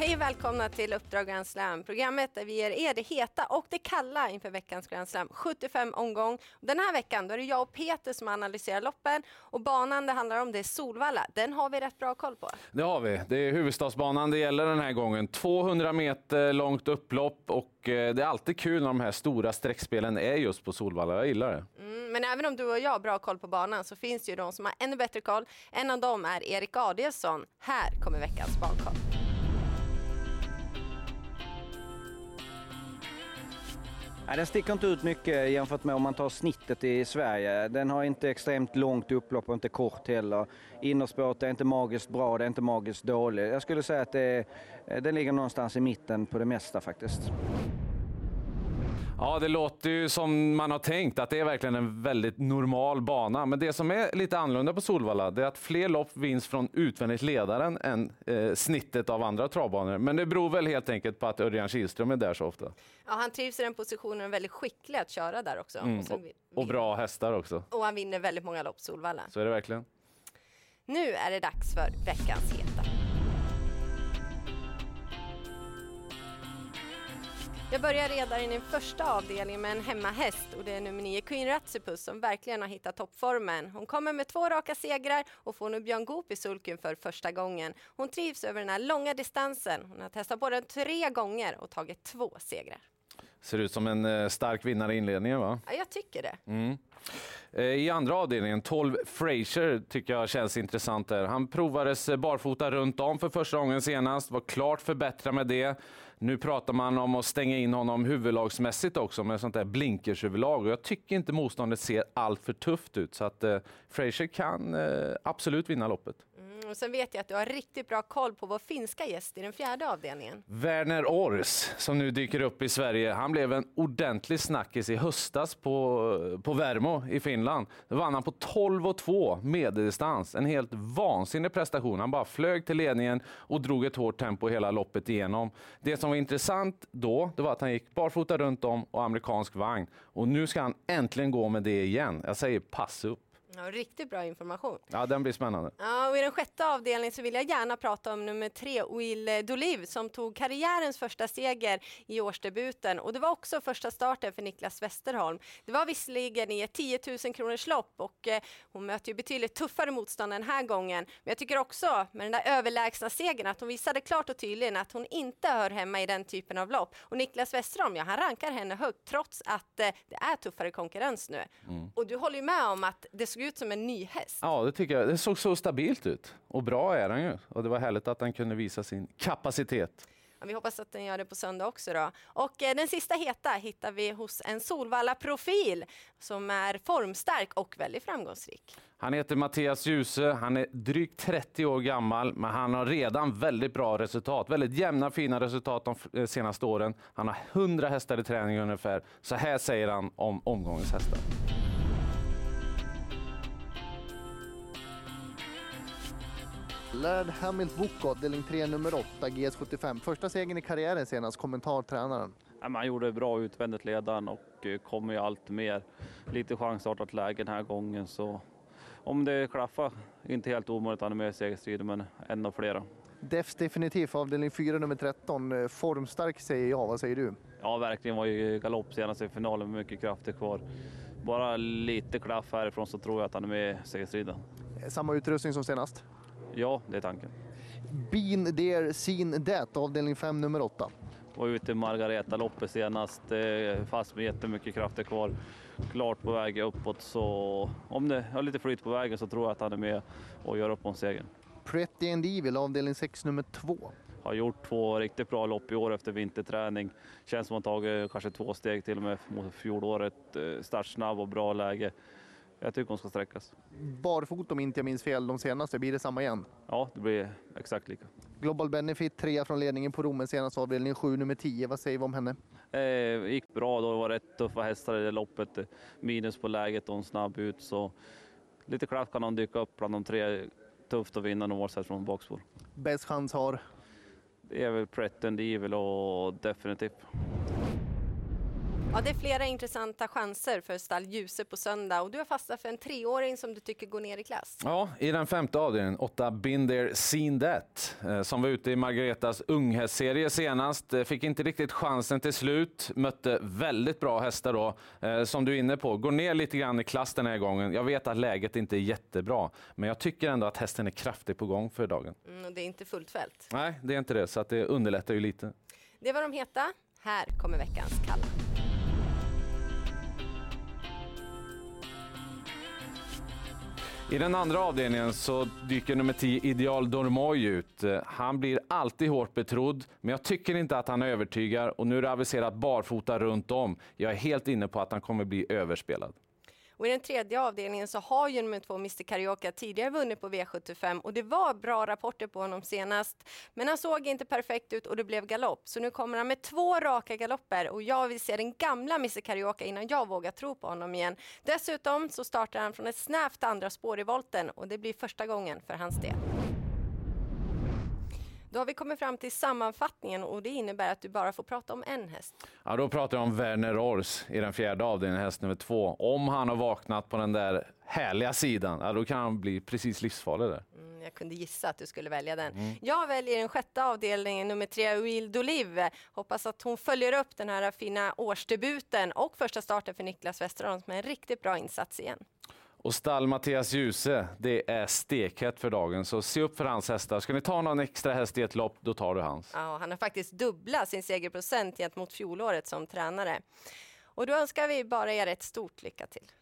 Hej och välkomna till Uppdrag Grand Slam, programmet där vi ger er det heta och det kalla inför veckans Grand Slam. 75 omgång. Den här veckan då är det jag och Peter som analyserar loppen och banan det handlar om det är Solvalla. Den har vi rätt bra koll på. Det har vi. Det är huvudstadsbanan det gäller den här gången. 200 meter långt upplopp och eh, det är alltid kul när de här stora streckspelen är just på Solvalla. Jag gillar det. Mm, men även om du och jag har bra koll på banan så finns det ju de som har ännu bättre koll. En av dem är Erik Adielsson. Här kommer veckans bankoll. Nej, den sticker inte ut mycket jämfört med om man tar snittet i Sverige. Den har inte extremt långt upplopp och inte kort heller. Innerspåret är inte magiskt bra, det är inte magiskt dåligt. Jag skulle säga att det, den ligger någonstans i mitten på det mesta faktiskt. Ja, det låter ju som man har tänkt att det är verkligen en väldigt normal bana. Men det som är lite annorlunda på Solvalla det är att fler lopp vinns från utvändigt ledaren än eh, snittet av andra travbanor. Men det beror väl helt enkelt på att Örjan Kihlström är där så ofta. Ja, han trivs i den positionen och är väldigt skicklig att köra där också. Mm, och, och, bra hästar också. Och han vinner väldigt många lopp Solvalla. Så är det verkligen. Nu är det dags för veckans heta. Jag börjar redan i den första avdelningen med en hemmahäst och det är nummer 9 Queen Ratsipus som verkligen har hittat toppformen. Hon kommer med två raka segrar och får nu Björn Goop i sulken för första gången. Hon trivs över den här långa distansen. Hon har testat på den tre gånger och tagit två segrar. Ser ut som en eh, stark vinnare i inledningen va? Ja, jag tycker det. Mm. Eh, I andra avdelningen, 12 Fraser tycker jag känns intressant där. Han provades eh, barfota runt om för första gången senast, var klart förbättrad med det. Nu pratar man om att stänga in honom huvudlagsmässigt också med sånt där blinkershuvudlag och jag tycker inte motståndet ser allt för tufft ut så att eh, Fraser kan eh, absolut vinna loppet. Och sen vet jag att du har riktigt bra koll på vår finska gäst i den fjärde avdelningen. Werner Ors, som nu dyker upp i Sverige. Han blev en ordentlig snackis i höstas på, på Värmo i Finland. Då vann han på 12-2 medeldistans. En helt vansinnig prestation. Han bara flög till ledningen och drog ett hårt tempo hela loppet igenom. Det som var intressant då, det var att han gick barfota runt om och amerikansk vagn. Och nu ska han äntligen gå med det igen. Jag säger pass upp. Ja, riktigt bra information. Ja, den blir spännande. Ja, och I den sjätte avdelningen så vill jag gärna prata om nummer tre, Will Doliv, som tog karriärens första seger i årsdebuten. Och det var också första starten för Niklas Westerholm. Det var visserligen i ett 10 000 kronors lopp och eh, hon möter ju betydligt tuffare motstånd den här gången. Men jag tycker också med den där överlägsna segern att hon visade klart och tydligt att hon inte hör hemma i den typen av lopp. Och Niklas Westerholm, ja, han rankar henne högt trots att eh, det är tuffare konkurrens nu. Mm. Och du håller ju med om att det såg ut som en ny häst. Ja, det tycker jag. Det såg så stabilt ut. Och bra är han ju. Och det var härligt att han kunde visa sin kapacitet. Ja, vi hoppas att den gör det på söndag också då. Och eh, den sista heta hittar vi hos en Solvalla-profil som är formstark och väldigt framgångsrik. Han heter Mattias Djuse, han är drygt 30 år gammal, men han har redan väldigt bra resultat. Väldigt jämna fina resultat de eh, senaste åren. Han har 100 hästar i träning ungefär. Så här säger han om omgångens hästar. Lärd Hamilt Book, avdelning 3, nummer 8, GS75. Första segern i karriären senast, kommentar tränaren. han gjorde bra utvändigt ledaren och eh, kommer ju allt mer. Lite chansartat läge den här gången så om det klaffar, inte helt omöjligt han är med i segerstriden men en av flera. Defs definitivt, avdelning 4, nummer 13. Eh, formstark säger jag, vad säger du? Ja, verkligen var ju galopp senast i finalen med mycket krafter kvar. Bara lite klaff härifrån så tror jag att han är med i segerstriden. Eh, samma utrustning som senast? Ja, det är tanken. Been there, seen that, avdelning 5, nummer 8. Var ute i Margareta-loppet senast, fast med jättemycket krafter kvar. Klart på väg uppåt, så om det har lite flyt på vägen så tror jag att han är med och gör upp om segern. Pretty and Evil, avdelning 6, nummer 2. Har gjort två riktigt bra lopp i år efter vinterträning. Känns som att han tagit kanske två steg till och med mot fjolåret. Startsnabb och bra läge. Jag tycker hon ska sträckas. Barfota om inte jag minns fel de senaste, blir det samma igen? Ja, det blir exakt lika. Global Benefit, trea från ledningen på Romen senast avdelning 7, nummer 10. Vad säger vi om henne? Eh, gick bra då, det var rätt tuffa hästar i det loppet. Minus på läget och en snabb ut så lite klaff kan hon dyka upp bland de tre. Tufft att vinna oavsett från bakspår. Bäst chans har? Det är väl Pret and Evil och definitivt. Ja, det är flera intressanta chanser för stall Ljuse på söndag och du har fastnat för en treåring som du tycker går ner i klass. Ja, i den femte avdelningen, åtta Binder Seen That, eh, som var ute i Margaretas unghästserie senast. Eh, Fick inte riktigt chansen till slut, mötte väldigt bra hästar då. Eh, Som du är inne på, går ner lite grann i klass den här gången. Jag vet att läget inte är jättebra, men jag tycker ändå att hästen är kraftigt på gång för dagen. Mm, och det är inte fullt fält. Nej, det är inte det, så att det underlättar ju lite. Det var de heta. Här kommer veckans kalla. I den andra avdelningen så dyker nummer 10 Ideal Dormoy ut. Han blir alltid hårt betrodd, men jag tycker inte att han övertygar och nu är det aviserat barfota runt om. Jag är helt inne på att han kommer bli överspelad. Och i den tredje avdelningen så har ju nummer två Mr Carioca tidigare vunnit på V75 och det var bra rapporter på honom senast. Men han såg inte perfekt ut och det blev galopp. Så nu kommer han med två raka galopper och jag vill se den gamla Mr Carioca innan jag vågar tro på honom igen. Dessutom så startar han från ett snävt andra spår i volten och det blir första gången för hans del. Då har vi kommit fram till sammanfattningen och det innebär att du bara får prata om en häst. Ja, då pratar jag om Werner Ors i den fjärde avdelningen, häst nummer två. Om han har vaknat på den där härliga sidan, ja, då kan han bli precis livsfarlig där. Mm, jag kunde gissa att du skulle välja den. Jag väljer den sjätte avdelningen, nummer tre, Will D'Olive. Hoppas att hon följer upp den här fina årsdebuten och första starten för Niklas Westerholm med en riktigt bra insats igen. Och stall Mattias Djuse, det är stekhett för dagen, så se upp för hans hästar. Ska ni ta någon extra häst i ett lopp, då tar du hans. Ja, han har faktiskt dubblat sin segerprocent gentemot fjolåret som tränare. Och då önskar vi bara er ett stort lycka till.